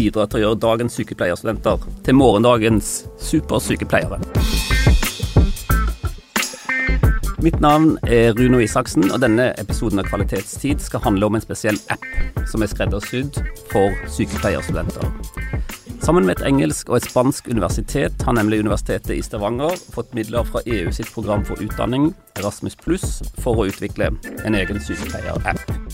bidra til å gjøre dagens sykepleierstudenter til morgendagens supersykepleiere. Mitt navn er Runo Isaksen, og denne episoden av Kvalitetstid skal handle om en spesiell app som er skreddersydd for sykepleierstudenter. Sammen med et engelsk og et spansk universitet har nemlig Universitetet i Stavanger fått midler fra EU sitt program for utdanning, Erasmus for å utvikle en egen sykepleier-app.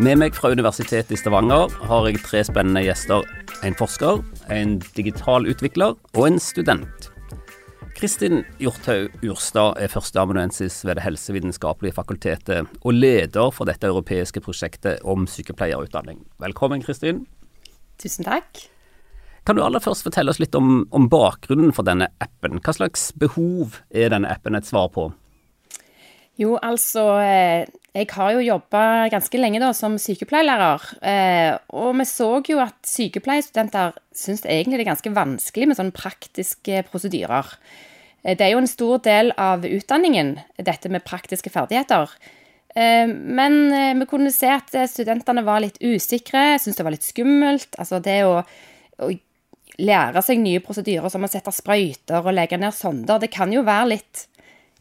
Med meg fra Universitetet i Stavanger har jeg tre spennende gjester. En forsker, en digital utvikler og en student. Kristin Hjorthaug Urstad er førsteamanuensis ved Det helsevitenskapelige fakultetet og leder for dette europeiske prosjektet om sykepleierutdanning. Velkommen, Kristin. Tusen takk. Kan du aller først fortelle oss litt om, om bakgrunnen for denne appen? Hva slags behov er denne appen et svar på? Jo, altså eh, Jeg har jo jobba ganske lenge da som sykepleierlærer. Eh, og vi så jo at sykepleierstudenter syns egentlig det er ganske vanskelig med sånne praktiske prosedyrer. Eh, det er jo en stor del av utdanningen, dette med praktiske ferdigheter. Eh, men vi kunne se at studentene var litt usikre, syntes det var litt skummelt. Altså det å, å lære seg nye prosedyrer som å sette sprøyter og legge ned sonder, det kan jo være litt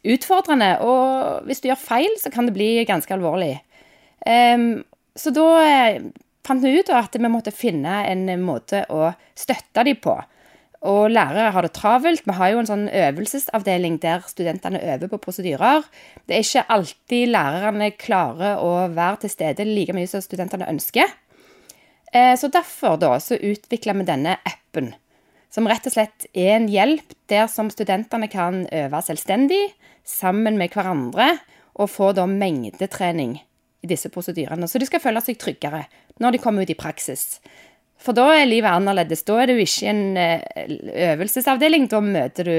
utfordrende. Og hvis du gjør feil, så kan det bli ganske alvorlig. Så da fant vi ut at vi måtte finne en måte å støtte dem på. Og lærere har det travelt. Vi har jo en sånn øvelsesavdeling der studentene øver på prosedyrer. Det er ikke alltid lærerne klarer å være til stede like mye som studentene ønsker. Eh, så derfor da, så utvikla vi denne appen, som rett og slett er en hjelp der som studentene kan øve selvstendig, sammen med hverandre, og få da mengdetrening i disse prosedyrene, så de skal føle seg tryggere når de kommer ut i praksis. For da er livet annerledes. Da er du ikke en eh, øvelsesavdeling. Da møter du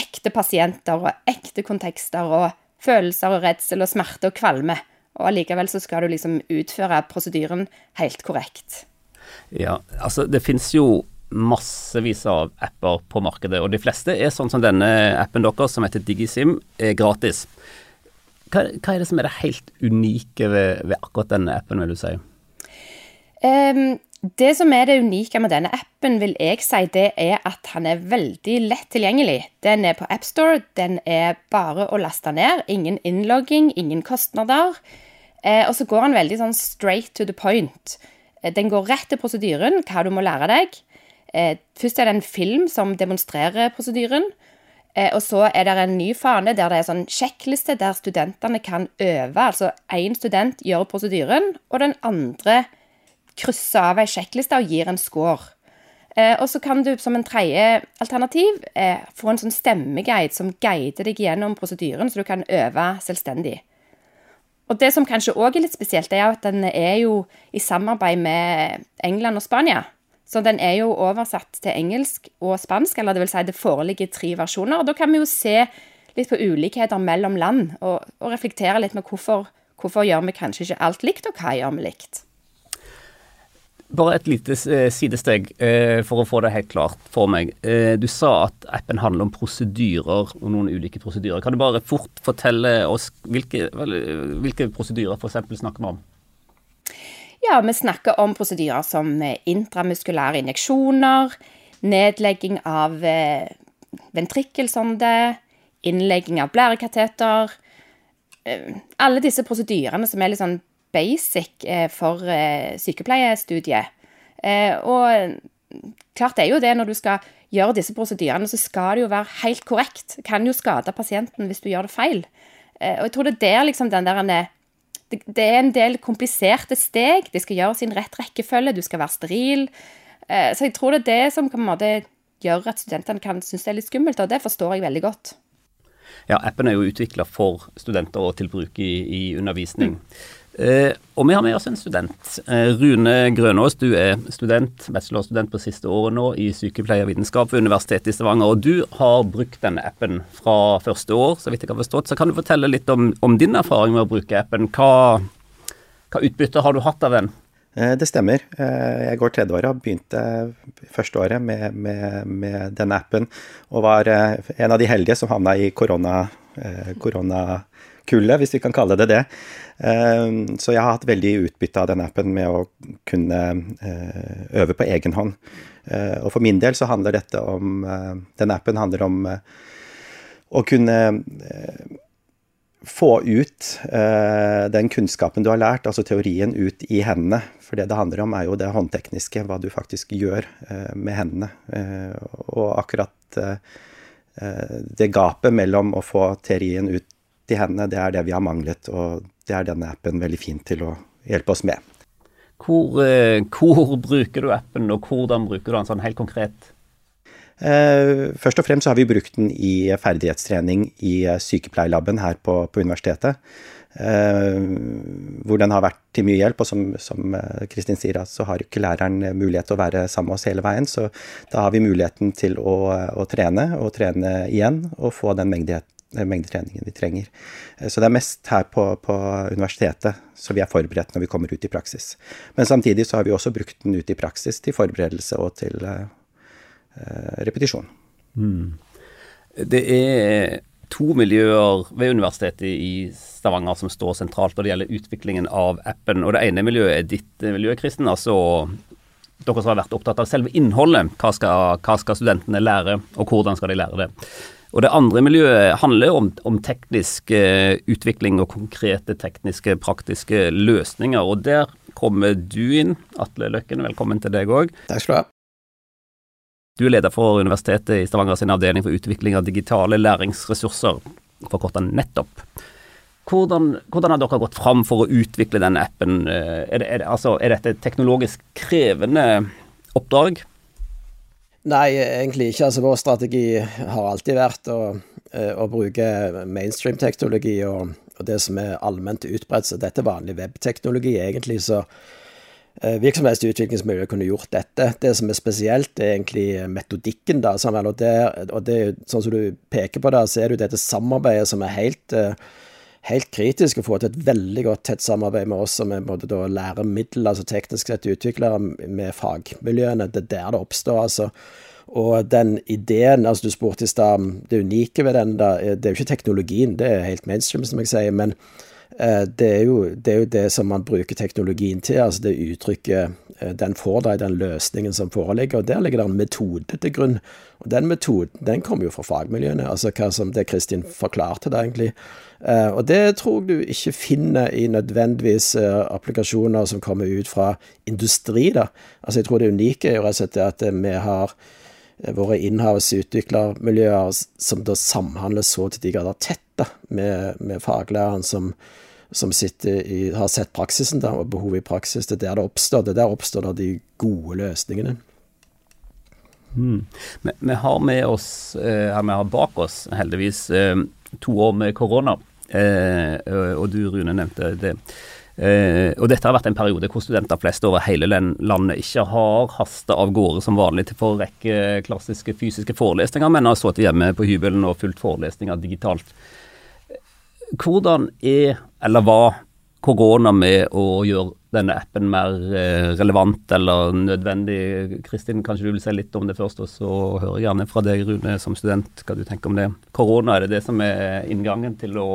ekte pasienter og ekte kontekster og følelser og redsel og smerte og kvalme. Og allikevel så skal du liksom utføre prosedyren helt korrekt. Ja, altså det finnes jo massevis av apper på markedet, og de fleste er sånn som denne appen deres, som heter Digisim, er gratis. Hva, hva er det som er det helt unike ved, ved akkurat denne appen, vil du si? Um, det som er det unike med denne appen, vil jeg si, det er at han er veldig lett tilgjengelig. Den er på AppStore, den er bare å laste ned. Ingen innlogging, ingen kostnader. Eh, og så går han veldig sånn straight to the point. Eh, den går rett til prosedyren, hva du må lære deg. Eh, først er det en film som demonstrerer prosedyren. Eh, og så er det en ny fane der det er sånn sjekkliste der studentene kan øve. Altså én student gjør prosedyren, og den andre krysser av ei sjekkliste og gir en score. Eh, og så kan du som en tredje alternativ få en sånn stemmeguide som guider deg gjennom prosedyren, så du kan øve selvstendig. Og Det som kanskje òg er litt spesielt, er at den er jo i samarbeid med England og Spania. Så den er jo oversatt til engelsk og spansk, eller det vil si det foreligger tre versjoner. og Da kan vi jo se litt på ulikheter mellom land, og, og reflektere litt med hvorfor, hvorfor gjør vi kanskje ikke alt likt, og hva gjør vi likt. Bare et lite eh, sidesteg eh, for å få det helt klart for meg. Eh, du sa at appen handler om prosedyrer og noen ulike prosedyrer. Kan du bare fort fortelle oss hvilke, hvilke prosedyrer f.eks. snakker vi om? Ja, vi snakker om prosedyrer som intramuskulære injeksjoner, nedlegging av ventrikkelsonde, innlegging av blærekateter. Alle disse prosedyrene som er litt sånn basic eh, for eh, sykepleiestudiet. Eh, og klart det er jo det, når du skal gjøre disse prosedyrene, så skal det jo være helt korrekt. Kan jo skade pasienten hvis du gjør det feil. Og jeg tror det er der liksom den der det, er en del kompliserte steg. De skal gjøres i en rett rekkefølge, du skal være steril. Så jeg tror det er det som på en måte gjør at studentene kan synes det er litt skummelt, og det forstår jeg veldig godt. Ja, appen er jo utvikla for studenter og til bruk i, i undervisning. Mm. Eh, og vi har med oss en student. Eh, Rune Grønås, du er student, bachelorstudent på siste året nå i sykepleiervitenskap ved Universitetet i Stavanger. Og du har brukt denne appen fra første år, så vidt jeg har forstått. Så kan du fortelle litt om, om din erfaring med å bruke appen. Hva, hva utbytte har du hatt av den? Eh, det stemmer. Eh, jeg går tredje året og begynte første året med, med, med denne appen. Og var eh, en av de heldige som havna i korona hvis vi kan kalle det det. Så jeg har hatt veldig utbytte av den appen med å kunne øve på egen hånd. Og for min del så handler dette om Den appen handler om å kunne få ut eh, den kunnskapen du har lært, altså teorien, ut i hendene. For det det handler om, er jo det håndtekniske, hva du faktisk gjør eh, med hendene. Eh, og akkurat eh, eh, det gapet mellom å få teorien ut i hendene, det er det vi har manglet. Og det er denne appen veldig fin til å hjelpe oss med. Hvor, eh, hvor bruker du appen, og hvordan bruker du den sånn helt konkret? Eh, først og fremst så har vi brukt den i ferdighetstrening i sykepleierlaben her på, på universitetet. Eh, hvor den har vært til mye hjelp, og som, som Kristin sier, så har ikke læreren mulighet til å være sammen med oss hele veien. Så da har vi muligheten til å, å trene, og trene igjen, og få den mengde, mengdetreningen vi trenger. Så det er mest her på, på, universitetet så vi er forberedt når vi kommer ut i praksis. Men samtidig så har vi også brukt den ut i praksis til forberedelse og til uh, repetisjon. Mm. Det er to miljøer ved Universitetet i Stavanger som står sentralt når det gjelder utviklingen av appen. og Det ene miljøet er ditt miljø, Kristen. altså Dere som har vært opptatt av selve innholdet. Hva skal, hva skal, studentene lære, og hvordan skal de lære det? Og Det andre miljøet handler om, om teknisk uh, utvikling og konkrete tekniske, praktiske løsninger. og Der kommer du inn, Atle Løkken. Velkommen til deg òg. Takk skal du ha. Du er leder for Universitetet i Stavanger sin avdeling for utvikling av digitale læringsressurser, forkorta Nettopp. Hvordan, hvordan, har dere gått fram for å utvikle denne appen? Eh, er, det, er, det, altså, er dette et teknologisk krevende oppdrag? Nei, egentlig ikke. Altså, vår strategi har alltid vært å, eh, å bruke mainstream-teknologi og, og, det som er allment utbredt. Så dette er vanlig webteknologi, egentlig. så Eh, virksomhetsutviklingsmiljø kunne gjort dette. Det som er spesielt, er egentlig metodikken. da, og det, og det, Sånn som du peker på, da, så er det jo dette samarbeidet som er helt, eh, helt kritisk. Å få til et veldig godt tett samarbeid med oss som er både da læremiddel, altså teknisk sett utviklere, med fagmiljøene. Det er der det oppstår, altså. Og den ideen, altså du spurte i stad, det unike ved den, da, det er jo ikke teknologien, det er helt mainstream, som jeg sier. men det er, jo, det er, jo, det som man bruker teknologien til. altså Det uttrykket eh, den får deg, den løsningen som foreligger. og Der ligger det en metode til grunn. og Den metoden den kommer jo fra fagmiljøene. altså hva som Det Kristin forklarte da egentlig. Eh, og det tror jeg du ikke finner i nødvendigvis applikasjoner som kommer ut fra industri. da. Altså Jeg tror det unike er jo rett og slett at vi har våre inhouse utviklermiljøer som da samhandler så til de grader tett da, med, med faglæreren som, som i, har sett praksisen der, og behovet i praksis. Det er der det oppstår. Det er der oppstår da de gode løsningene. Mm. Vi, vi, har med oss, eh, vi har bak oss heldigvis eh, to år med korona, eh, og du Rune nevnte det. Eh, og dette har vært en periode hvor studenter flest over hele landet ikke har hasta av gårde som vanlig til for å rekke klassiske fysiske forelesninger, men har sittet hjemme på hybelen og fulgt forelesninger digitalt. Hvordan er, eller var, korona med å gjøre denne appen mer eh, relevant eller nødvendig? Kristin, kanskje du vil si litt om det først, og så hører jeg gjerne fra deg, Rune, som student, hva du tenker om det. Korona, er det det som er inngangen til å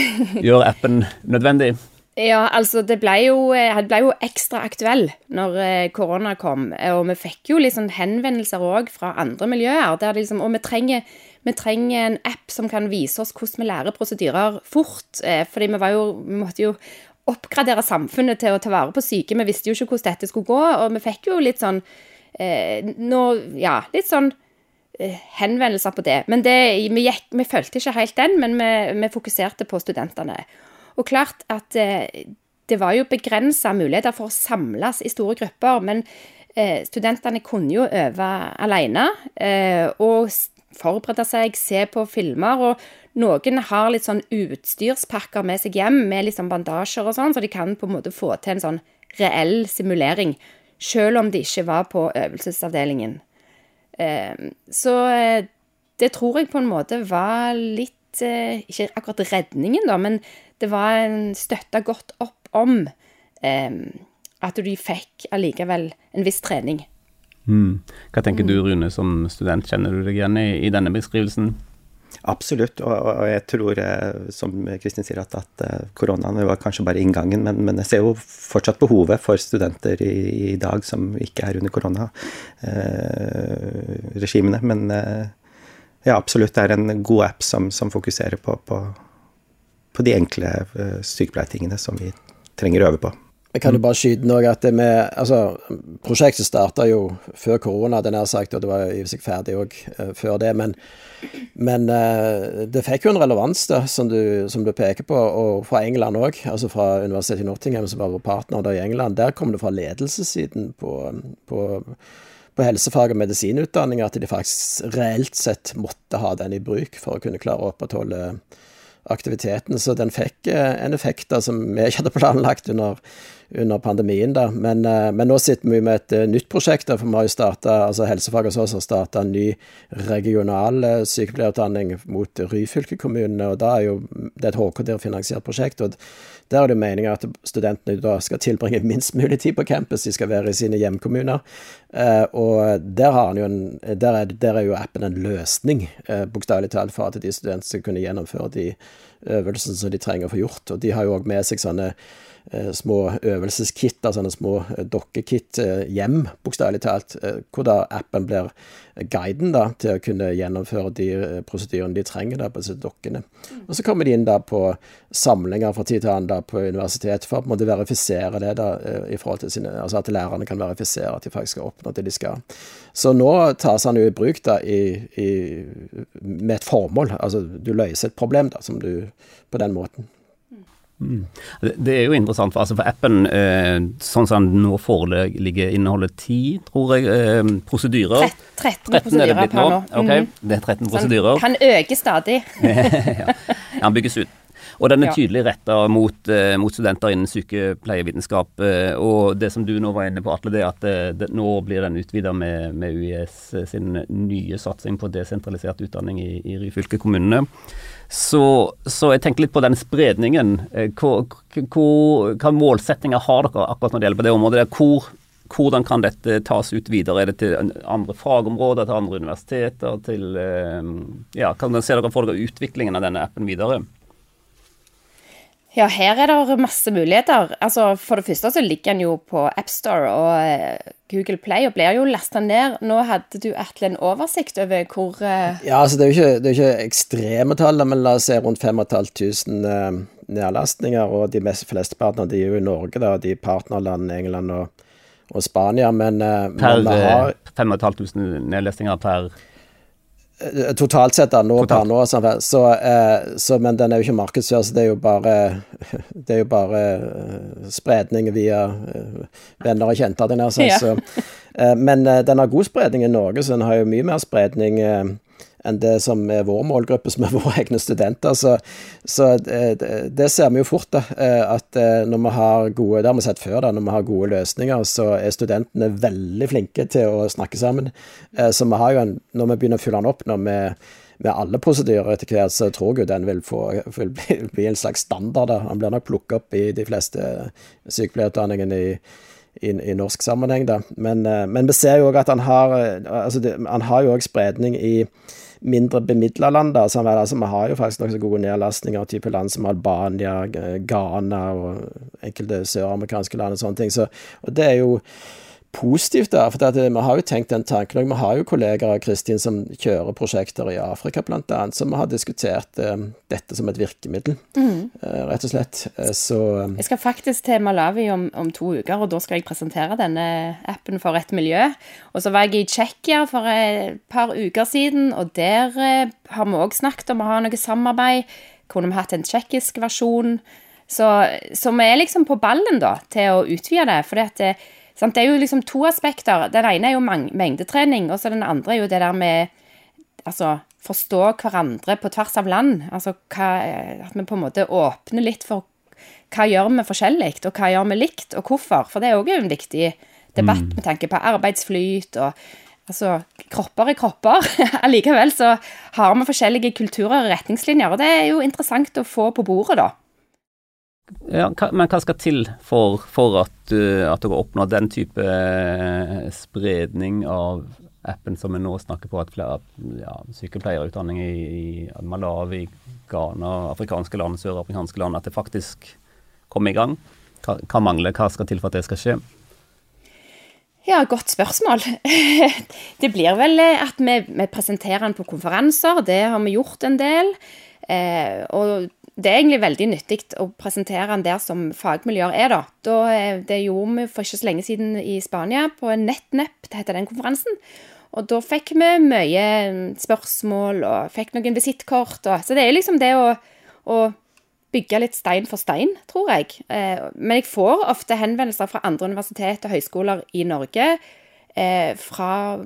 gjøre appen nødvendig? Ja, altså det ble jo, eh, det ble jo ekstra aktuell når eh, korona kom. Og vi fikk jo liksom henvendelser òg fra andre miljøer. Der liksom, og vi trenger vi trenger en app som kan vise oss hvordan vi lærer prosedyrer fort. Eh, fordi vi, jo, vi måtte jo oppgradere samfunnet til å ta vare på syke. Vi visste jo ikke hvordan dette skulle gå, og vi fikk jo litt sånn eh, no, Ja, litt sånn eh, henvendelser på det. Men det, vi, gikk, vi fulgte ikke helt den, men vi, vi, fokuserte på studentene. Og klart at eh, det var jo begrensa muligheter for å samles i store grupper. Men eh, studentene kunne jo øve alene. Eh, og forberede seg, se på filmer. Og noen har litt sånn utstyrspakker med seg hjem, med litt sånn bandasjer og sånn, så de kan på en måte få til en sånn reell simulering. Selv om de ikke var på øvelsesavdelingen. Ehm, så eh, det tror jeg på en måte var litt eh, Ikke akkurat redningen, da, men det var en støtta godt opp om ehm, at de fikk allikevel en viss trening. Mm. Hva tenker du, mm. Rune, som student? Kjenner du deg igjen i, i denne beskrivelsen? Absolutt, og, og, jeg tror, eh, som Kristin sier, at, at eh, koronaen var kanskje bare inngangen, men, men, jeg ser jo fortsatt behovet for studenter i, i dag som ikke er under koronaregimene. Eh, men eh, ja, absolutt, det er en god app som, som fokuserer på, på, på, de enkle eh, sykepleiertingene som vi trenger å øve på. Jeg kan jo bare skyte noe at det med, altså, Prosjektet starta jo før korona, den nær sagt, og det var i seg ferdig òg uh, før det. Men, men uh, det fikk jo en relevans, da, som du, som du peker på, og fra England òg. Altså fra Universitetet i Nottingham, som var vår partner der i England. Der kom det fra ledelsessiden på, på, på helsefag- og medisinutdanning at de faktisk reelt sett måtte ha den i bruk for å kunne klare å opprettholde aktiviteten. Så den fikk uh, en effekt da, som vi ikke hadde planlagt under under pandemien. da. Men, eh, men, nå sitter vi med et eh, nytt prosjekt. for vi har jo startet, altså Helsefag hos oss har starta en ny regional eh, sykepleierutdanning mot Ryfylke-kommunene. og da er jo Det er et HKD-finansiert prosjekt. og Der er det meninga at studentene da skal tilbringe minst mulig tid på campus. De skal være i sine hjemkommuner. Og der, har jo en, der, er, der er jo appen en løsning, bokstavelig talt, for at de studentene skal kunne gjennomføre de øvelsene som de trenger å få gjort. Og de har jo òg med seg sånne små øvelseskit, altså sånne små dokkekitt dokkekit eh, hjem, bokstavelig talt, hvor da appen blir guiden da, til å kunne gjennomføre de prosedyrene de trenger da, på disse dokkene. Og Så kommer de inn da på samlinger fra tid til annen da, på universitet for å på en måte verifisere det, da, i forhold til sine, altså at lærerne kan verifisere at de faktisk har oppnådd det de skal. Så nå tas han jo i bruk da, i, i, med et formål. Altså du løser et problem da, som du, på den måten. Mm. Det er jo interessant, for, altså for appen eh, sånn som den nå foreligger, inneholder ti, tror jeg, eh, prosedyrer. 13, 13 prosedyrer per nå. Okay. mm. det er 13 prosedyrer. Han øker stadig. ja. Han bygges ut. Og den er tydelig retta mot, eh, mot, studenter innen sykepleievitenskap. Eh, og det som du nå var inne på, Atle, det er at det, eh, det, nå blir den utvida med, med UiS sin nye satsing på desentralisert utdanning i, i Ryfylke kommunene. Så, så, jeg tenker litt på den spredningen. Hvilke målsettinger har dere akkurat når det gjelder på det området? Hvor, hvordan kan dette tas ut videre? Er det til andre fagområder, til andre universiteter? Til, ja, kan dere se dere for dere utviklingen av denne appen videre? Ja, her er det masse muligheter. Altså, For det første så ligger den jo på AppStore og eh, Google Play og blir jo lasta ned. Nå hadde du Atle en oversikt over hvor uh... Ja, altså det er jo ikke, det er ikke ekstreme tall, men la oss se rundt 5500 uh, nedlastninger. Og de mest flestepartene de er jo i Norge, da, de partnerlandene England og, og Spania. Men, uh, per, men har 5500 nedlastninger per Eh, totalt sett, da, nå per nå. Sånn, så, eh, så, men den er jo ikke markedsført, så det er jo bare, det er jo bare uh, spredning via venner og kjente. Den her, så, ja. så, uh, men den har god spredning i Norge, så den har jo mye mer spredning enn det som er vår målgruppe, som er våre egne studenter. Så, så det, det, ser vi jo fort, da. Eh, at eh, når vi har gode Det har vi sett før, da. Når vi har gode løsninger, så er studentene veldig flinke til å snakke sammen. Eh, så vi har jo en Når vi begynner å fylle den opp når vi med alle prosedyrer etter hvert, så tror jeg den vil, få, vil bli, bli, en slags standard. Da. Han blir nok plukket opp i de fleste sykepleierutdanningene i, i, i, norsk sammenheng, da. Men, men vi ser jo òg at han har altså det, Han har jo òg spredning i mindre bemidla land. Da, så, altså, vi har jo faktisk nokså gode nedlastninger av type land som Albania, Ghana og enkelte søramerikanske land og sånne ting. Så, og det er jo positivt der. For det, vi har jo tenkt den tanken Vi har jo kolleger av Kristin, som kjører prosjekter i Afrika, annet, så har diskutert eh, dette som et virkemiddel, mm. eh, rett og slett. Eh, så Jeg skal faktisk til Malawi om, om, to uker, og da skal jeg presentere denne appen for et miljø. Og så var jeg i Tsjekkia for et par uker siden, og der eh, har vi òg snakket om å ha noe samarbeid. Kunne vi hatt en tsjekkisk versjon? Så, så, vi er liksom på ballen da, til å utvide det. for det, Sant? Det er jo liksom to aspekter. Den ene er jo mengdetrening, og så den andre er jo det der med altså, forstå hverandre på tvers av land. Altså hva, at vi på en måte åpner litt for hva gjør vi forskjellig, og hva gjør vi likt, og hvorfor. For det er òg en viktig debatt mm. med tanke på arbeidsflyt og Altså, kropper er kropper. Allikevel så har vi forskjellige kulturer og retningslinjer, og det er jo interessant å få på bordet, da. Ja, men hva skal til for, for at, uh, at dere oppnår den type uh, spredning av appen som vi nå snakker på at flere ja, sykepleierutdanning i, i Malawi, Ghana, afrikanske land, sørafrikanske land, at det faktisk kommer i gang? Hva, hva mangler, hva skal til for at det skal skje? Ja, godt spørsmål. Det blir vel at vi, vi presenterer den på konferanser. Det har vi gjort en del. Eh, og det er egentlig veldig nyttig å presentere den der som fagmiljøer er, da. da. Eh, det gjorde vi for ikke så lenge siden i Spania, på NetNep, det heter den konferansen. Og da fikk vi mye spørsmål og fikk noen visittkort. Så det er liksom det å, å, bygge litt stein for stein, tror jeg. Eh, men jeg får ofte henvendelser fra andre universitet og høyskoler i Norge. Eh, fra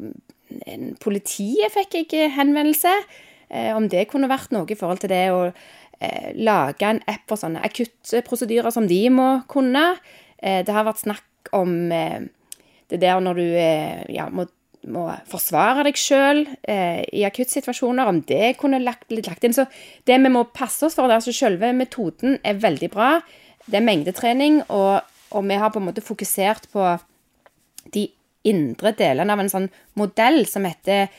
politiet fikk jeg henvendelse om det kunne vært noe i forhold til det å eh, lage en app for sånne akuttprosedyrer som de må kunne. Eh, det har vært snakk om eh, det der når du eh, ja, må, må, forsvare deg sjøl eh, i akuttsituasjoner, om det kunne lagt, litt lagt inn. Så det vi må passe oss for, det er altså selve metoden er veldig bra. Det er mengdetrening, og, og vi har på en måte fokusert på de indre delene av en sånn modell som heter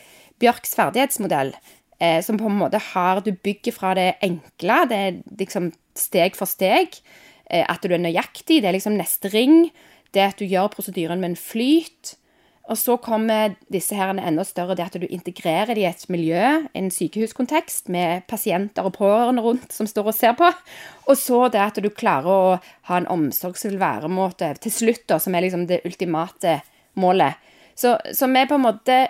Bjørks ferdighetsmodell eh, som på en måte har Du bygger fra det enkle, det er liksom steg for steg. Eh, at du er nøyaktig, det er liksom neste ring. Det at du gjør prosedyren med en flyt. Og så kommer disse her enda større, det at du integrerer det i et miljø, en sykehuskontekst, med pasienter og pårørende rundt som står og ser på. Og så det at du klarer å ha en omsorgsfull væremåte til slutt, da, som er liksom det ultimate målet. Så, så vi på en måte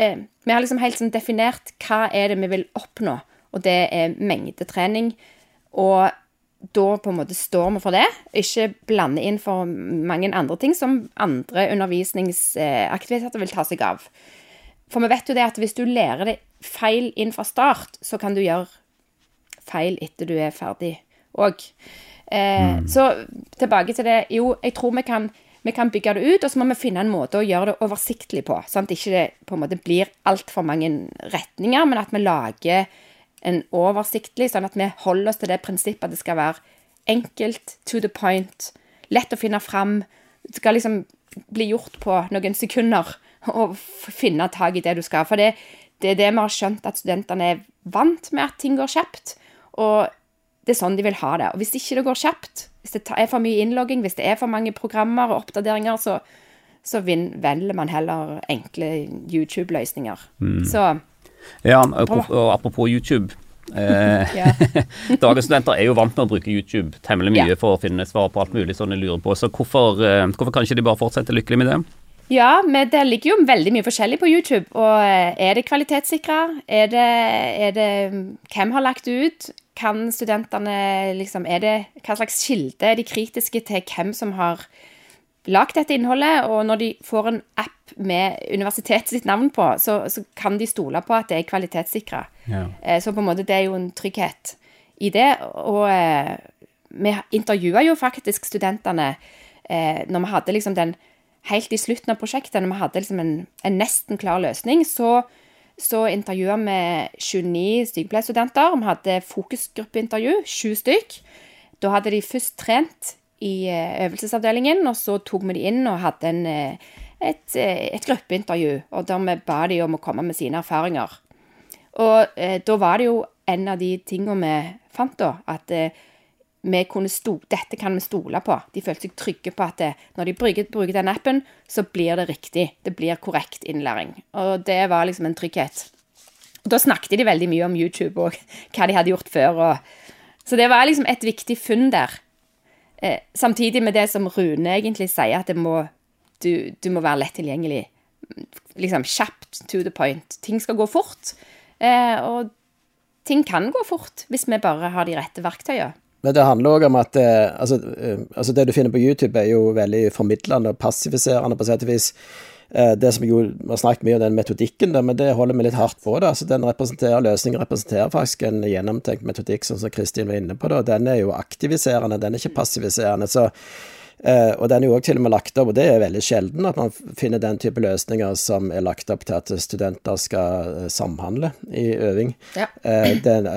eh, Vi har liksom helt sånn definert hva er det vi vil oppnå, og det er mengdetrening. Og da på en måte står vi for det, ikke blande inn for mange andre ting som andre undervisningsaktiviteter vil ta seg av. For vi vet jo det at hvis du lærer det feil inn fra start, så kan du gjøre feil etter du er ferdig òg. Eh, mm. Så tilbake til det. Jo, jeg tror vi kan vi kan bygge det ut, og så må vi finne en måte å gjøre det oversiktlig på. Sånn at det ikke på en måte blir altfor mange retninger, men at vi lager en oversiktlig, sånn at vi holder oss til det prinsippet at det skal være enkelt, to the point, lett å finne fram. Det skal liksom bli gjort på noen sekunder å finne tak i det du skal. For det, det er det vi har skjønt, at studentene er vant med at ting går kjapt. Og det er sånn de vil ha det. Og hvis ikke det går kjapt, hvis det er for mye innlogging, hvis det er for mange programmer og oppdateringer, så, så velger man heller enkle YouTube-løsninger. Mm. Så Ja, og apropos YouTube. Eh, dagens studenter er jo vant med å bruke YouTube temmelig mye ja. for å finne svar på alt mulig sånn de lurer på. Så hvorfor, eh, hvorfor kan ikke de bare fortsette lykkelig med det? Ja, men det ligger jo veldig mye forskjellig på YouTube. Og eh, er det kvalitetssikra? Er, er det, Hvem har lagt ut? Kan studentene liksom Er det Hva slags kilde er de kritiske til hvem som har lagd dette innholdet? Og når de får en app med universitetet sitt navn på, så, så kan de stole på at det er kvalitetssikra. Ja. Eh, så på en måte det er jo en trygghet i det. Og eh, vi intervjua jo faktisk studentene eh, når vi hadde liksom den Helt i slutten av prosjektet, når vi hadde liksom en, en nesten klar løsning, så så intervjua vi 29 sykepleierstudenter. Vi hadde fokusgruppeintervju, sju stykk. Da hadde de først trent i eh, øvelsesavdelingen, og så tok vi de inn og hadde en, eh, et, eh, et gruppeintervju. Og der vi ba de om å komme med sine erfaringer. Og eh, da var det jo en av de tingene vi fant, da, at eh, dette kan vi stole på. De følte seg trygge på at det, når de bruker, bruker, den appen, så blir det riktig. Det blir korrekt innlæring. Og det var liksom en trygghet. Og da snakket de veldig mye om YouTube og hva de hadde gjort før. Og, så det var liksom et viktig funn der. Eh, samtidig med det som Rune egentlig sier, at må, du, du, må være lett tilgjengelig. Liksom kjapt, to the point. Ting skal gå fort. Eh, og ting kan gå fort hvis vi bare har de rette verktøyene. Men det handler òg om at eh, altså, eh, altså, det du finner på YouTube, er jo veldig formidlende og passifiserende på sett og vis. Eh, det som jo har snakket mye om den metodikken, men det holder vi litt hardt på. Da. Altså, den representerer løsningen representerer faktisk en gjennomtenkt metodikk, sånn som Kristin var inne på. Da. Den er jo aktiviserende, den er ikke passiviserende. så Uh, og den er jo òg til og med lagt opp, og det er veldig sjelden at man finner den type løsninger som er lagt opp til at studenter skal uh, samhandle i øving. Ja. Uh, den,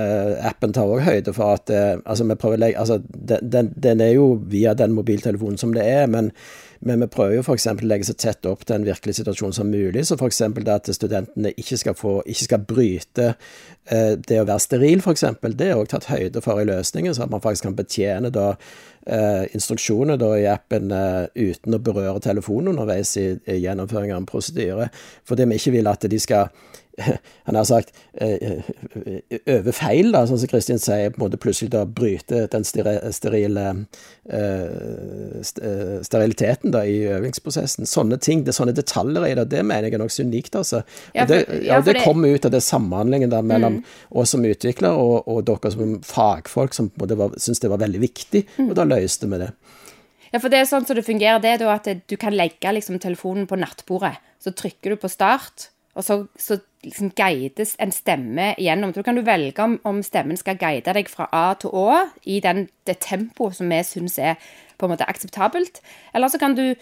appen tar òg høyde for at altså, legge, altså, den, den, den, er jo via den mobiltelefonen som det er, men Men vi prøver jo f.eks. å legge så tett opp til en virkelig situasjon som mulig. Så f.eks. at studentene ikke skal, få, ikke skal bryte eh, det å være steril, f.eks. Det er òg tatt høyde for i løsningen, så at man faktisk kan betjene da eh, instruksjoner da i appen eh, uten å berøre telefonen underveis i, i gjennomføring av en prosedyre. For det vi ikke vil at de skal han har sagt eh, over feil, da, sånn som Kristin sier, på en måte plutselig da bryte den sterile uh, steriliteten da i øvingsprosessen. Sånne ting, det er sånne detaljer i det, det mener jeg er nokså unikt, altså. Ja, for, det, ja, det, det kommer ut av det samhandlingen da mellom mm. oss som utvikler og, og, dere som fagfolk som på en måte syntes det var veldig viktig, mm. og da løste vi det. Ja, for det er sånn som det fungerer, det er at du kan legge liksom telefonen på nattbordet. Så trykker du på start, og så, så liksom guides en stemme gjennom. Så kan du velge om, om, stemmen skal guide deg fra A til Å i den, det tempoet som vi syns er på en måte akseptabelt. Eller så kan du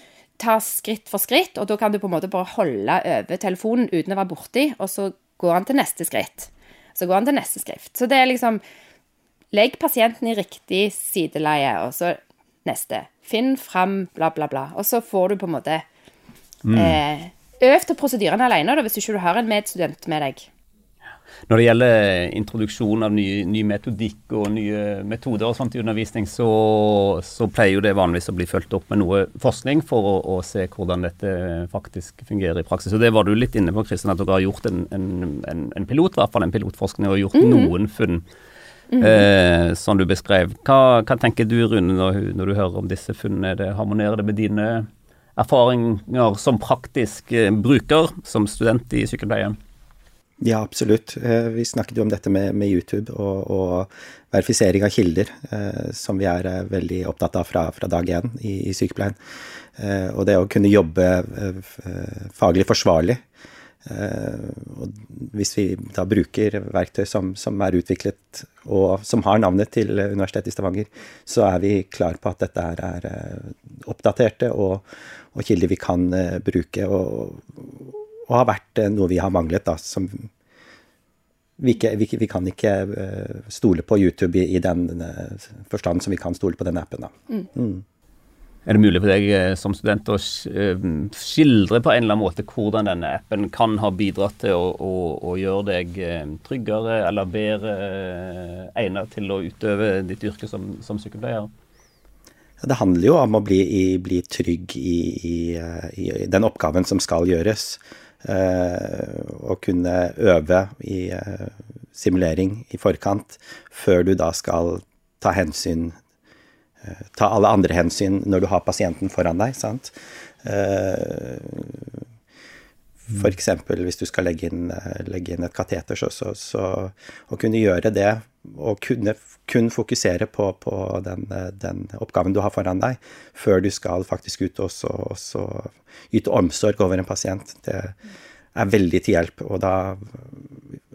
ta skritt for skritt, og da kan du på en måte bare holde over telefonen uten å være borti, og så går han til neste skritt. Så går han til neste skrift. Så det er liksom Legg pasienten i riktig sideleie, og så neste. Finn fram bla, bla, bla. Og så får du på en måte mm. eh, øv til prosedyrene alene da, hvis ikke du har en medstudent med deg. Når det gjelder introduksjon av ny, ny metodikk og nye metoder og sånt i undervisning, så, så, pleier jo det vanligvis å bli fulgt opp med noe forskning for å, å, se hvordan dette faktisk fungerer i praksis. Og Det var du litt inne på, Kristian, at dere har gjort en, en, en, en pilot, i hvert fall en pilotforskning, og gjort mm -hmm. noen funn. Mm -hmm. eh, som du beskrev. Hva, hva, tenker du, Rune, når, når, du hører om disse funnene? Det, harmonerer det med dine erfaringer som praktisk eh, bruker, som student i sykepleie? Ja, absolutt. Eh, vi snakket jo om dette med, med YouTube og, og, verifisering av kilder, eh, som vi er veldig opptatt av fra, fra dag én i, i, sykepleien. Og det å kunne jobbe faglig forsvarlig. Og hvis vi da bruker verktøy som, som, er utviklet og som har navnet til Universitetet i Stavanger, så er vi klar på at dette er oppdaterte og, og kilder vi kan uh, bruke, og, og, har vært noe vi har manglet. da, som vi, ikke, vi, vi kan ikke stole på YouTube i, i den forstand som vi kan stole på den appen. da. Mm. Er det mulig for deg som student å skildre på en eller annen måte hvordan denne appen kan ha bidratt til å, å, å gjøre deg tryggere eller bedre egnet til å utøve ditt yrke som, som sykepleier? Det handler jo om å bli, bli trygg i, i, i, den oppgaven som skal gjøres. Å kunne øve i simulering i forkant, før du da skal ta hensyn Ta alle andre hensyn når du har pasienten foran deg. sant? F.eks. hvis du skal legge inn, legge inn et kateter, så, så, så, å kunne gjøre det og kunne kun fokusere på, på den, den, oppgaven du har foran deg, før du skal faktisk ut og så, så yte omsorg over en pasient. Det er veldig til hjelp, og da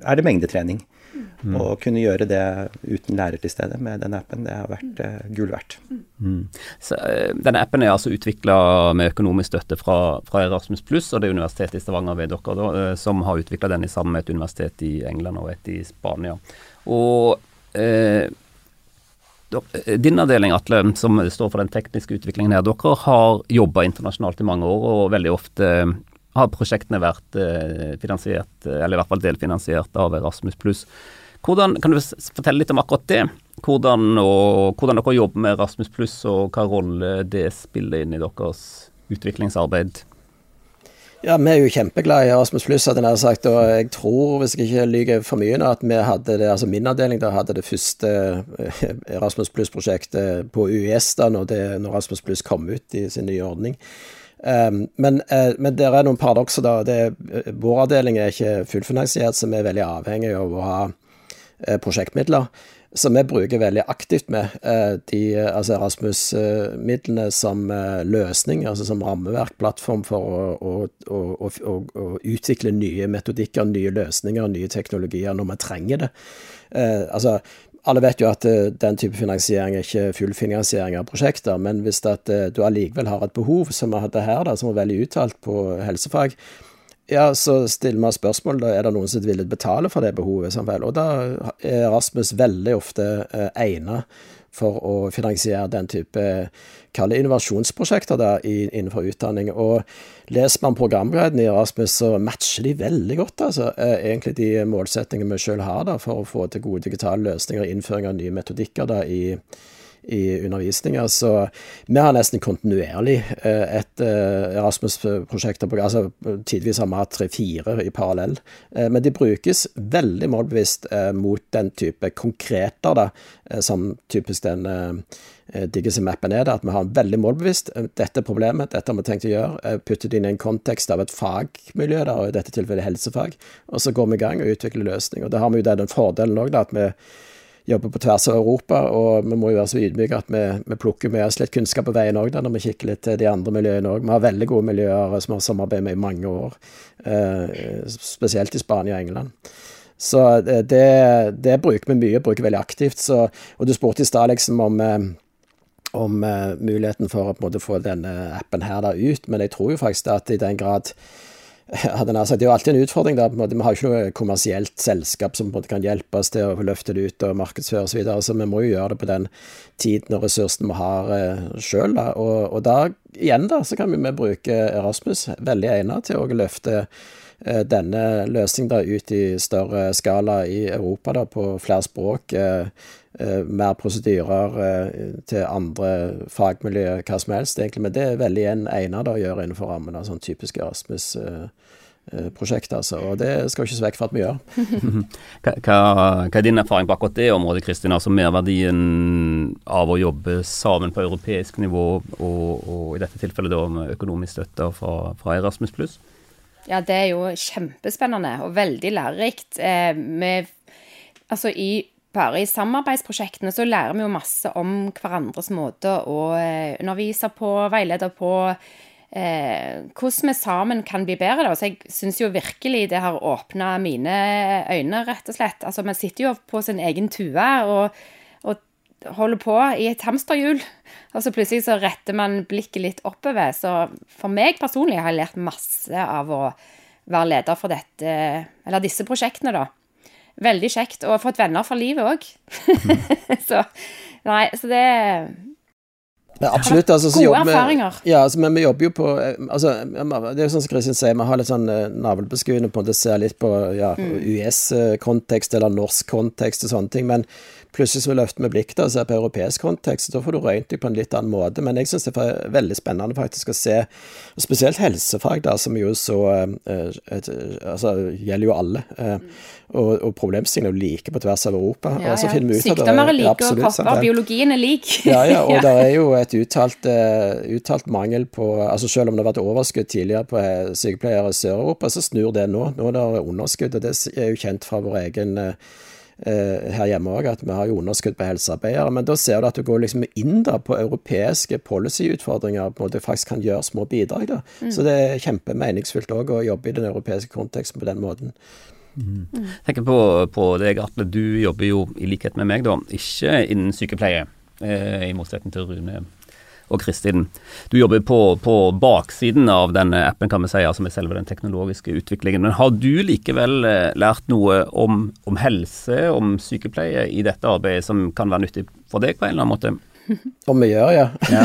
er det mengdetrening. Mm. Å kunne gjøre det uten lærer til stede med den appen, det har vært uh, gull verdt. Mm. Så, uh, denne appen er altså utvikla med økonomisk støtte fra, fra Erasmus Pluss og det Universitetet i Stavanger ved dere, da, uh, som har utvikla den sammen med et universitet i England og et i Spania. Og eh, din avdeling, Atle, som står for den tekniske utviklingen her, dere har jobba internasjonalt i mange år, og veldig ofte har prosjektene vært eh, finansiert, eller i hvert fall delfinansiert av Erasmus pluss. Kan du fortelle litt om akkurat det? Hvordan, og, hvordan dere jobber med Erasmus pluss, og hva rolle det spiller inn i deres utviklingsarbeid? Ja, Vi er jo kjempeglade i Erasmus Pluss, hadde jeg sagt. Og jeg tror, hvis jeg ikke lyver for mye, at vi hadde det, altså min avdeling da hadde det første Rasmus Erasmus Pluss-prosjektet på UiS da når, det, når Erasmus Pluss kom ut i sin nye ordning. Um, men, uh, men det er noen paradokser, da. Det, vår avdeling er ikke fullfinansiert, så vi er veldig avhengig av å ha prosjektmidler som vi bruker veldig aktivt med. Eh, de, altså Erasmus-midlene som eh, løsning, altså som rammeverk, plattform for å, å, å, å, utvikle nye metodikker, nye løsninger, nye teknologier når vi trenger det. Eh, altså, alle vet jo at den type finansiering er ikke fullfinansiering av prosjekter, men hvis du allikevel har et behov, som vi hadde her, da, som var veldig uttalt på helsefag, ja, så stiller vi spørsmål da er det noen som vil betale for det behovet. Og da er Rasmus veldig ofte eh, egnet for å finansiere den type kalle innovasjonsprosjekter da, innenfor utdanning. Og leser man programguiden i Erasmus, så matcher de veldig godt altså, egentlig de målsettingene vi selv har da, for å få til gode digitale løsninger og innføring av nye metodikker da, i i undervisninga. Så vi har nesten kontinuerlig eh, et eh, Erasmus-prosjekt. altså Tidvis har vi hatt tre-fire i parallell. Eh, men de brukes veldig målbevisst mot den type konkreter, da, som typisk den Digisim-appen er. det, At vi har en veldig målbevisst dette problemet, dette har vi tenkt å gjøre. Putte det inn i en kontekst av et fagmiljø, da, og i dette tilfellet helsefag. Og så går vi i gang og utvikler løsninger. Og Da har vi jo den fordelen òg, at vi jobber på tvers av Europa, og vi må jo være så ydmyke at vi, vi plukker med oss litt kunnskap på veien òg, når vi kikker litt til de andre miljøene òg. Vi har veldig gode miljøer som vi har samarbeidet med i mange år, eh, spesielt i Spania og England. Så det, det, bruker vi mye, bruker veldig aktivt. Så, og du spurte i stad liksom om eh, om muligheten for å måte, få denne appen her da ut, men jeg tror jo faktisk at i den grad hadde nær sagt, Det er jo alltid en utfordring. da, Vi har jo ikke noe kommersielt selskap som på en måte kan hjelpe oss til å løfte det ut og markedsføre osv. Så, videre, så vi må jo gjøre det på den tiden og ressursen vi har eh, sjøl. Og, og da igjen da, så kan vi bruke Erasmus, veldig egnet til å løfte eh, denne løsningen da ut i større skala i Europa da, på flere språk. Eh, Eh, mer prosedyrer eh, til andre fagmiljø, hva som helst, egentlig. Men det er veldig en egnet å gjøre innenfor rammen av sånn typisk Erasmus-prosjekt. altså, Og det skal ikke se vekk fra at vi gjør. hva, hva, er din erfaring på akkurat det området, Kristin? Altså merverdien av å jobbe sammen på europeisk nivå, og, og i dette tilfellet da med økonomisk støtte fra, fra Erasmus pluss? Ja, det er jo kjempespennende og veldig lærerikt. Eh, med, altså i bare i samarbeidsprosjektene så lærer vi jo masse om hverandres måte å eh, undervise på, veilede på. Eh, hvordan vi sammen kan bli bedre. Da. Så jeg syns jo virkelig det har åpna mine øyne, rett og slett. Altså, man sitter jo på sin egen tue og, og, holder på i et hamsterhjul. Og så plutselig så retter man blikket litt oppover. Så for meg personlig har jeg lært masse av å være leder for dette, eller disse prosjektene, da veldig kjekt. Og fått venner for livet òg. så nei, så det men absolutt. Altså, Gode jobber, erfaringer. Ja, altså, men vi jobber jo på eh, altså, Det er jo sånn som Kristin sier, vi har litt sånn uh, navlebeskuende på en måte, ser litt på ja, mm. US-kontekst eller norsk kontekst og sånne ting. Men plutselig så løfter vi blikket og ser på europeisk kontekst. Da får du røynt deg på en litt annen måte. Men jeg syns det er veldig spennende faktisk å se, spesielt helsefag, da, som jo så et, Altså gjelder jo alle. Uh, og, og problemstillingene er like på tvers av Europa. Ja, ja. Sykdommer er like, og kopper, biologien er lik. ja, ja, og det er jo et uttalt, uh, uttalt, mangel på altså Selv om det har vært overskudd tidligere på sykepleiere i Sør-Europa, så snur det nå. Nå er det underskudd, og det er jo kjent fra vår egen uh, her hjemme òg, at vi har jo underskudd på helsearbeidere. Men da ser du at du går liksom inn da på europeiske policyutfordringer, på en måte faktisk kan gjøre små bidrag. da. Mm. Så det er kjempemeningsfylt òg å jobbe i den europeiske konteksten på den måten. Mm. tenker på, på deg, Atle. Du jobber jo i likhet med meg, da, ikke innen sykepleie, eh, i motsetning til Rune og Kristin. Du jobber på, på, baksiden av denne appen, kan vi si, altså med selve den teknologiske utviklingen. Men har du likevel eh, lært noe om, om helse, om sykepleie, i dette arbeidet som kan være nyttig for deg på en eller annen måte? Om vi gjør, ja. ja.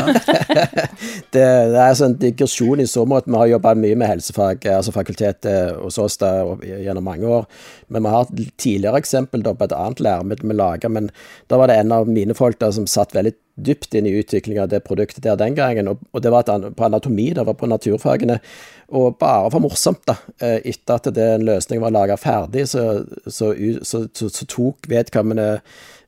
det, det, er en digresjon i så måte. Vi har jobba mye med helsefag, altså fakultetet hos oss da, gjennom mange år. Men vi har et tidligere eksempel da, på et annet læremiddel vi laga. Men da var det en av mine folk da, som satt veldig dypt inn i utviklinga av det produktet der den gangen. Og, og det var på anatomi, det var på naturfagene. Og bare for morsomt, da. Eh, etter at den løsningen var laga ferdig, så, så, så, så tok vedkommende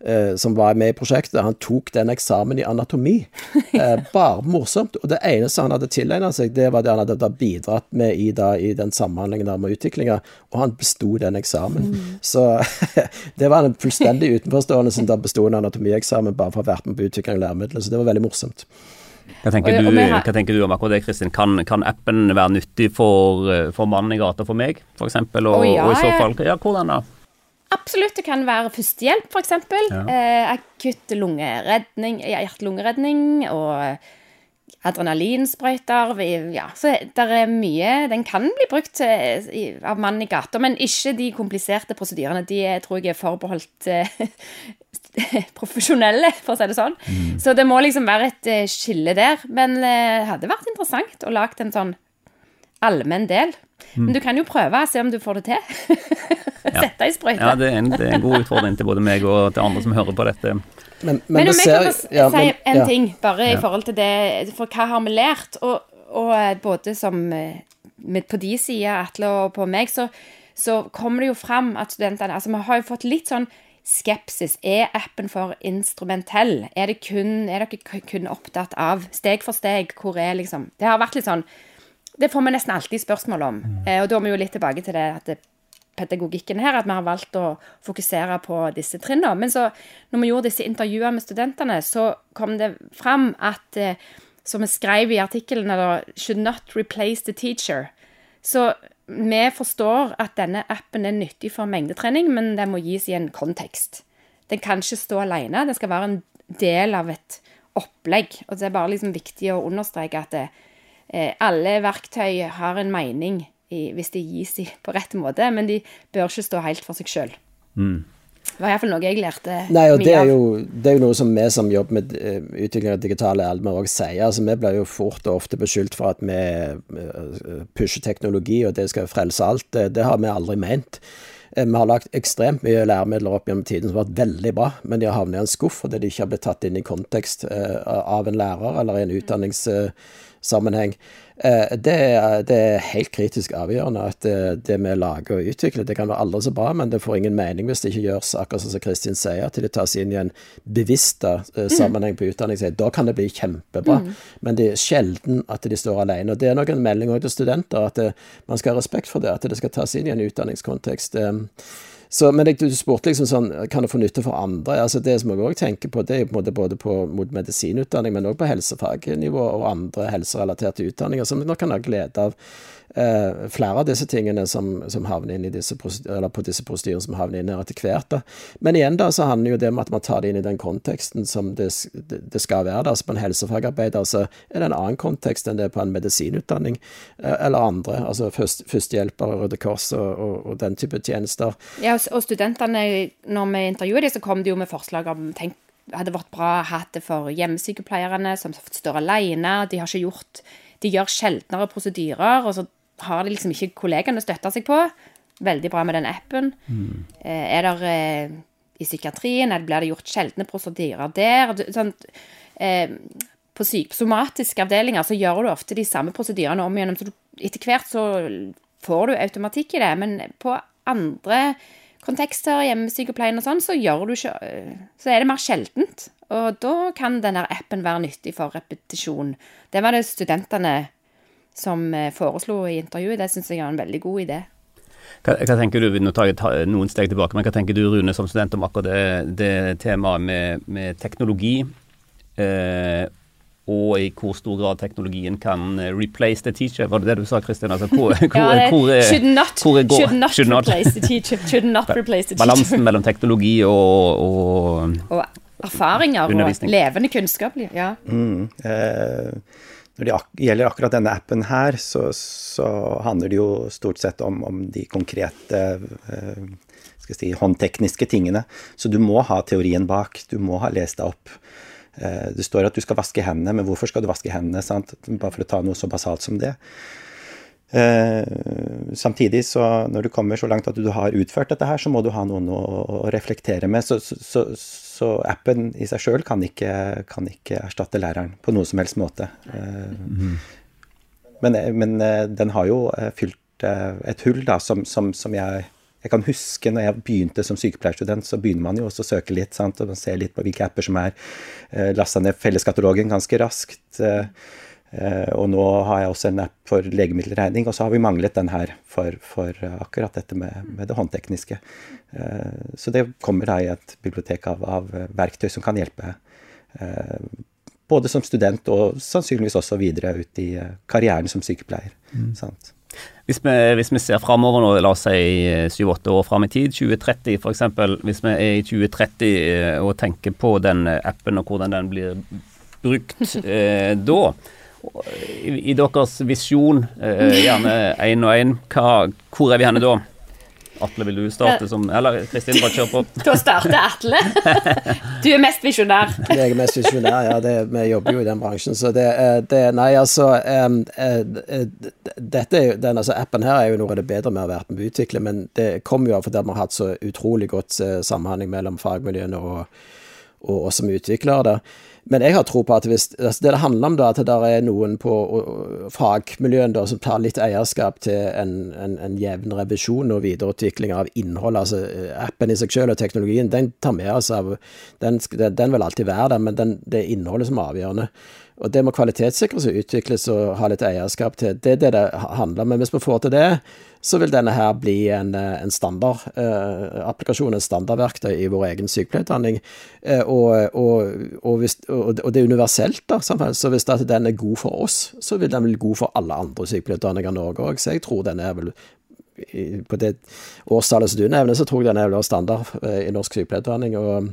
eh, som var med i prosjektet, han tok den eksamen i anatomi. Eh, bare morsomt. Og det eneste han hadde tilegna seg, det var det han hadde bidratt med i, da, i den samhandlingen der med utviklinga, og han besto den eksamen. Mm. Så det var en fullstendig utenforstående som da besto en anatomieksamen bare for å ha vært med på utvikling av læremidler, så det var veldig morsomt. Hva tenker, du, hva tenker, du, om akkurat det, Kristin? Kan, kan, appen være nyttig for, eh, for mannen i gata for meg, f.eks.? Og, oh, ja, og i så fall, ja, hvordan da? Absolutt. Det kan være førstehjelp, f.eks. Ja. Eh, akutt lungeredning, hjerte-lungeredning. Og adrenalinsprøyter. Ja, så det er mye Den kan bli brukt av mannen i gata, men ikke de kompliserte prosedyrene. De tror jeg er forbeholdt profesjonelle, for å si det sånn. Mm. Så det må liksom være et skille der. Men det hadde vært interessant å lage en sånn allmenn del. Mm. Men du kan jo prøve og se om du får det til. Sette i sprøyte. Ja, det er, en, det er, en, god utfordring til både meg og til andre som hører på dette. Men, men, men om jeg kan si ja, men, en ja. ting, bare i forhold til det For hva har vi lært? Og, og eh, både som eh, med, på de sider, Atle, og på meg, så, så kommer det jo fram at studentene Altså, vi har jo fått litt sånn skepsis. Er appen for instrumentell? Er, det kun, er dere kun opptatt av steg for steg? Hvor er liksom Det har vært litt sånn Det får vi nesten alltid spørsmål om. Mm. Eh, og da er vi jo litt tilbake til det at det, pedagogikken her, at vi har valgt å fokusere på disse trinnene. Men så, når vi gjorde disse intervjuene med studentene, så kom det fram at eh, som vi skrev i artikkelen, 'should not replace the teacher'. Så vi forstår at denne appen er nyttig for mengdetrening, men den må gis i en kontekst. Den kan ikke stå alene, den skal være en del av et opplegg. Og det er bare liksom viktig å understreke at det, eh, alle verktøy har en mening i, hvis de gis i, på rett måte, men de bør ikke stå helt for seg sjøl. Mm. Det var iallfall noe jeg lærte Nei, og mye det er jo, Det er jo noe som vi som jobber med uh, utvikling av digitale almer òg sier. altså Vi blir jo fort og ofte beskyldt for at vi uh, pusher teknologi, og det skal frelse alt. Det, det har vi aldri ment. Uh, vi har lagt ekstremt mye læremidler opp gjennom tiden som har vært veldig bra, men de har havnet i en skuff fordi de ikke har blitt tatt inn i kontekst av en lærer eller i en utdanningssammenheng. Eh, det det er, helt kritisk avgjørende at det, det, vi lager og utvikler, det kan være aldri så bra, men det får ingen mening hvis det ikke gjøres akkurat som Kristin sier, til det tas inn i en bevisst uh, sammenheng på utdanning. Da kan det bli kjempebra, mm. men det er sjelden at de står alene. og Det er nok en melding også til studenter, at man skal ha respekt for det, at det skal tas inn i en utdanningskontekst. Så, men du spurte liksom sånn, kan det få nytte for andre? Altså Det som jeg òg tenker på, det er på en måte både på, mot medisinutdanning, men òg på helsefagnivå og andre helserelaterte utdanninger, som nok kan ha glede av eh, flere av disse tingene som, som havner inn i disse, eller på disse prosedyrene som havner inn her etter hvert. Da. Men igjen da, så handler jo det om at man tar det inn i den konteksten som det, det skal være. Altså På en helsefagarbeider så er det en annen kontekst enn det er på en medisinutdanning eh, eller andre. altså først, Førstehjelper, Røde Kors og, og, og, den type tjenester. Ja, og studentene, når vi intervjuet dem, så kom de jo med forslag om tenk hadde vært bra å ha det for hjemmesykepleierne som står alene. De har ikke gjort De gjør sjeldnere prosedyrer. og så har de liksom ikke kollegaene å støtte seg på. Veldig bra med den appen. Mm. er det eh, i psykiatrien blir det gjort sjeldne prosedyrer der? Sånn, eh, på somatiske avdelinger så gjør du ofte de samme prosedyrene om igjennom. Så du, etter hvert så får du automatikk i det. Men på andre kontekster, hjemmesykepleien og sånn, så, ikke, så er det mer sjeldent. Og da kan denne appen være nyttig for repetisjon. Det var det studentene som eh, foreslo i intervjuet. Det syns jeg er en veldig god idé. Hva, hva, tenker du, Nå tar noen steg tilbake, men hva tenker du Rune som student om akkurat det, det temaet med, med teknologi? Eh, og i hvor stor grad teknologien kan eh, replace the teacher. Var det det du sa, Kristin? Altså, hvor, hvor, ja, hvor, er, should not, hvor er, should not should not. replace the teacher. Should not replace the teacher. Balansen mellom teknologi og, og, og erfaringer og levende kunnskap. Ja. Mm, eh, når det gjelder akkurat denne appen her, så, så handler det jo stort sett om, om de konkrete eh, skal si, håndtekniske tingene. Så du må ha teorien bak. Du må ha lest deg opp. Eh, det står at du skal vaske hendene, men hvorfor skal du vaske hendene? Sant? Bare for å ta noe så basalt som det. Eh, samtidig, så når du kommer så langt at du har utført dette her, så må du ha noen å, reflektere med. Så, så, så appen i seg sjøl kan, kan, ikke erstatte læreren på noe som helst måte. Mm. Men, men, eh, den har jo eh, fylt et hull da, som, som, som jeg, jeg kan huske når jeg begynte som sykepleierstudent, så begynner man jo også å søke litt, sant, og ser litt på hvilke apper som er lasta ned felleskatalogen ganske raskt. Eh, og nå har jeg også en app for legemiddelregning, og så har vi manglet den her for, for akkurat dette med, med, det håndtekniske. Eh, så det kommer da i et bibliotek av, av verktøy som kan hjelpe eh, både som student og sannsynligvis også videre ut i karrieren som sykepleier. Mm. Hvis vi, hvis vi, ser framover nå, la oss si syv-åtte år fram i tid, 2030 f.eks. Hvis vi er i 2030 og tenker på den appen og hvordan den blir brukt eh, da? I, I, deres visjon, eh, gjerne én og én, hvor er vi henne da? Atle, vil du starte som Eller Kristin, bare kjør på. Da starter Atle. Du er mest visjonær. Jeg er mest visjonær, ja. Det, vi jobber jo i den bransjen, så det, det Nei, altså um, Dette er jo, den altså, appen her er jo noe av det bedre vi har vært med å utvikle, men det kommer jo av fordi vi har hatt så utrolig godt samhandling mellom fagmiljøene og, og oss som utviklere. der. Men jeg har tro på at hvis altså Det det handler om, da, at det er noen på fagmiljøene som tar litt eierskap til en, en, en jevn revisjon og videreutvikling av innhold. altså Appen i seg selv og teknologien, den tar med oss av Den, den vil alltid være der, men den, det er innholdet som er avgjørende. Og det må kvalitetssikres og utvikles og ha litt eierskap til. Det er det det handler om. Men hvis vi får til det, så vil denne her bli en, en standardapplikasjon, eh, en standardverktøy i vår egen sykepleierutdanning. Eh, og, og, og, og, det er universelt, da. Så hvis den er god for oss, så vil den bli god for alle andre sykepleierutdanninger i Norge òg. Så jeg tror den er vel på det årstallet som du nevner, så tror jeg den er vel standard eh, i norsk sykepleierutdanning. og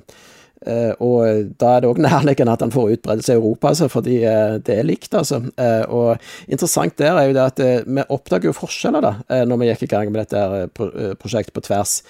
og da er det òg nærliggende at han får utbredelse i Europa, altså, fordi uh, det er likt. altså. Uh, og interessant der er jo det at vi oppdager jo forskjeller da, når vi gikk i gang med dette prosjektet på tvers.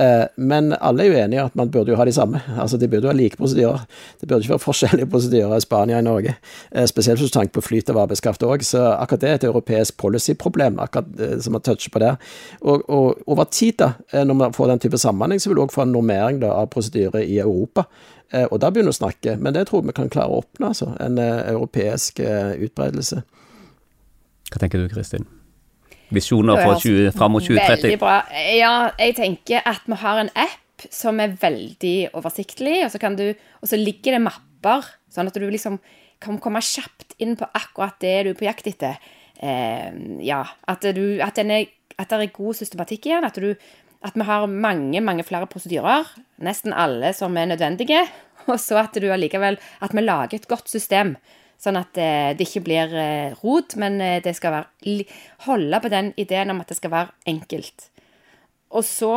Eh, men alle er jo enige at man burde jo ha de samme. Altså De burde jo ha like prosedyrer. Det burde ikke være forskjellige prosedyrer i Spania og Norge. Eh, spesielt du tenker på flyt av arbeidskraft òg. Så akkurat det er et europeisk policy-problem, eh, som man toucher på der. Og, og, over tid, da, når man får den type samhandling, så vil du òg få en normering da, av prosedyrer i Europa. Og da begynner vi å snakke. Men det tror jeg vi kan klare å oppnå, altså. En europeisk utbredelse. Hva tenker du, Kristin? Visjoner for 20, fram mot 2030? Veldig bra. Ja, jeg tenker at vi har en app som er veldig oversiktlig, og så, du, og så ligger det mapper, sånn at du liksom kan komme kjapt inn på akkurat det du er på jakt etter. Eh, ja, at, du, at, er, at, det er god systematikk igjen. At, du, at vi har mange, mange flere prosedyrer. Nesten alle som er nødvendige. Og så at du allikevel At vi lager et godt system Sånn at eh, det ikke blir eh, rot, men eh, det skal være, holde på den ideen om at det skal være enkelt. Og så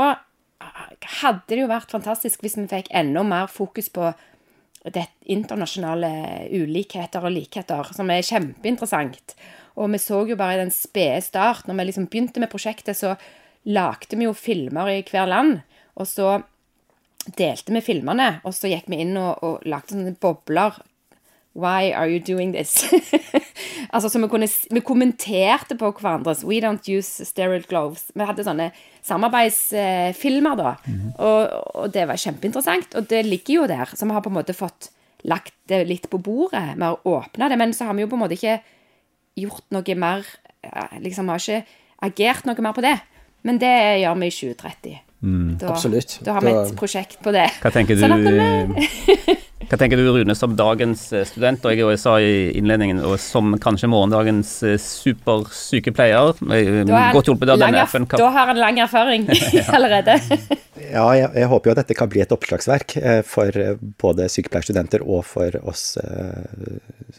hadde det jo vært fantastisk hvis vi fikk enda mer fokus på det internasjonale ulikheter og likheter, som er kjempeinteressant. Og vi så jo bare i den spede start, når vi liksom begynte med prosjektet, så lagde vi jo filmer i hver land. Og så delte vi filmene, og så gikk vi inn og, og lagde sånne bobler Why are you doing this? altså, så vi, kunne, vi, kommenterte på hverandres We don't use sterile gloves. Vi hadde sånne samarbeidsfilmer, da. Mm -hmm. og, og, det var kjempeinteressant. Og det ligger jo der. Så vi har på en måte fått lagt det litt på bordet. Vi har åpna det, men så har vi jo på en måte ikke gjort noe mer Liksom, vi har ikke agert noe mer på det. Men det gjør vi i 2030. Mm. Da, Absolutt. Da har vi et prosjekt på det. Hva tenker du? Sånn Hva tenker du, Rune, som dagens eh, student, og jeg sa i innledningen, og som kanskje morgendagens eh, supersykepleier? Eh, godt hjulpet av denne FN. Da har han lang erfaring allerede. ja, jeg, jeg, håper jo at dette kan bli et oppslagsverk for både sykepleierstudenter og for oss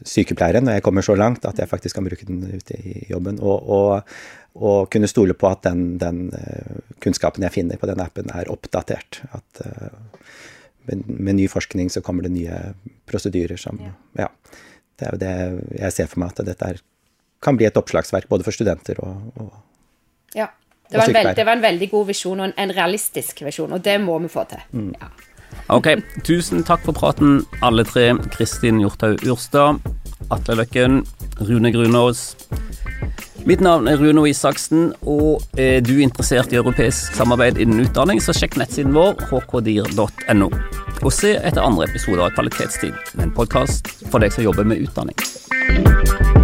sykepleiere, når jeg kommer så langt at jeg faktisk kan bruke den ute i jobben. og, og og kunne stole på at den, den, kunnskapen jeg finner på den appen, er oppdatert. At med, med, ny forskning så kommer det nye prosedyrer som Ja. Det er jo det jeg ser for meg, at dette er, kan bli et oppslagsverk både for studenter og, og Ja. Det var, veld, det var, en veldig god visjon, og en, en, realistisk visjon, og det må vi få til. Mm. Ja. Ok, tusen takk for praten, alle tre. Kristin Hjorthaug Urstad, Atle Løkken, Rune Grunås. Mitt navn er Runo Isaksen, og er du interessert i europeisk samarbeid innen utdanning, så sjekk nettsiden vår hkdir.no. Og se etter andre episoder av Kvalitetstid, en podkast for deg som jobber med utdanning.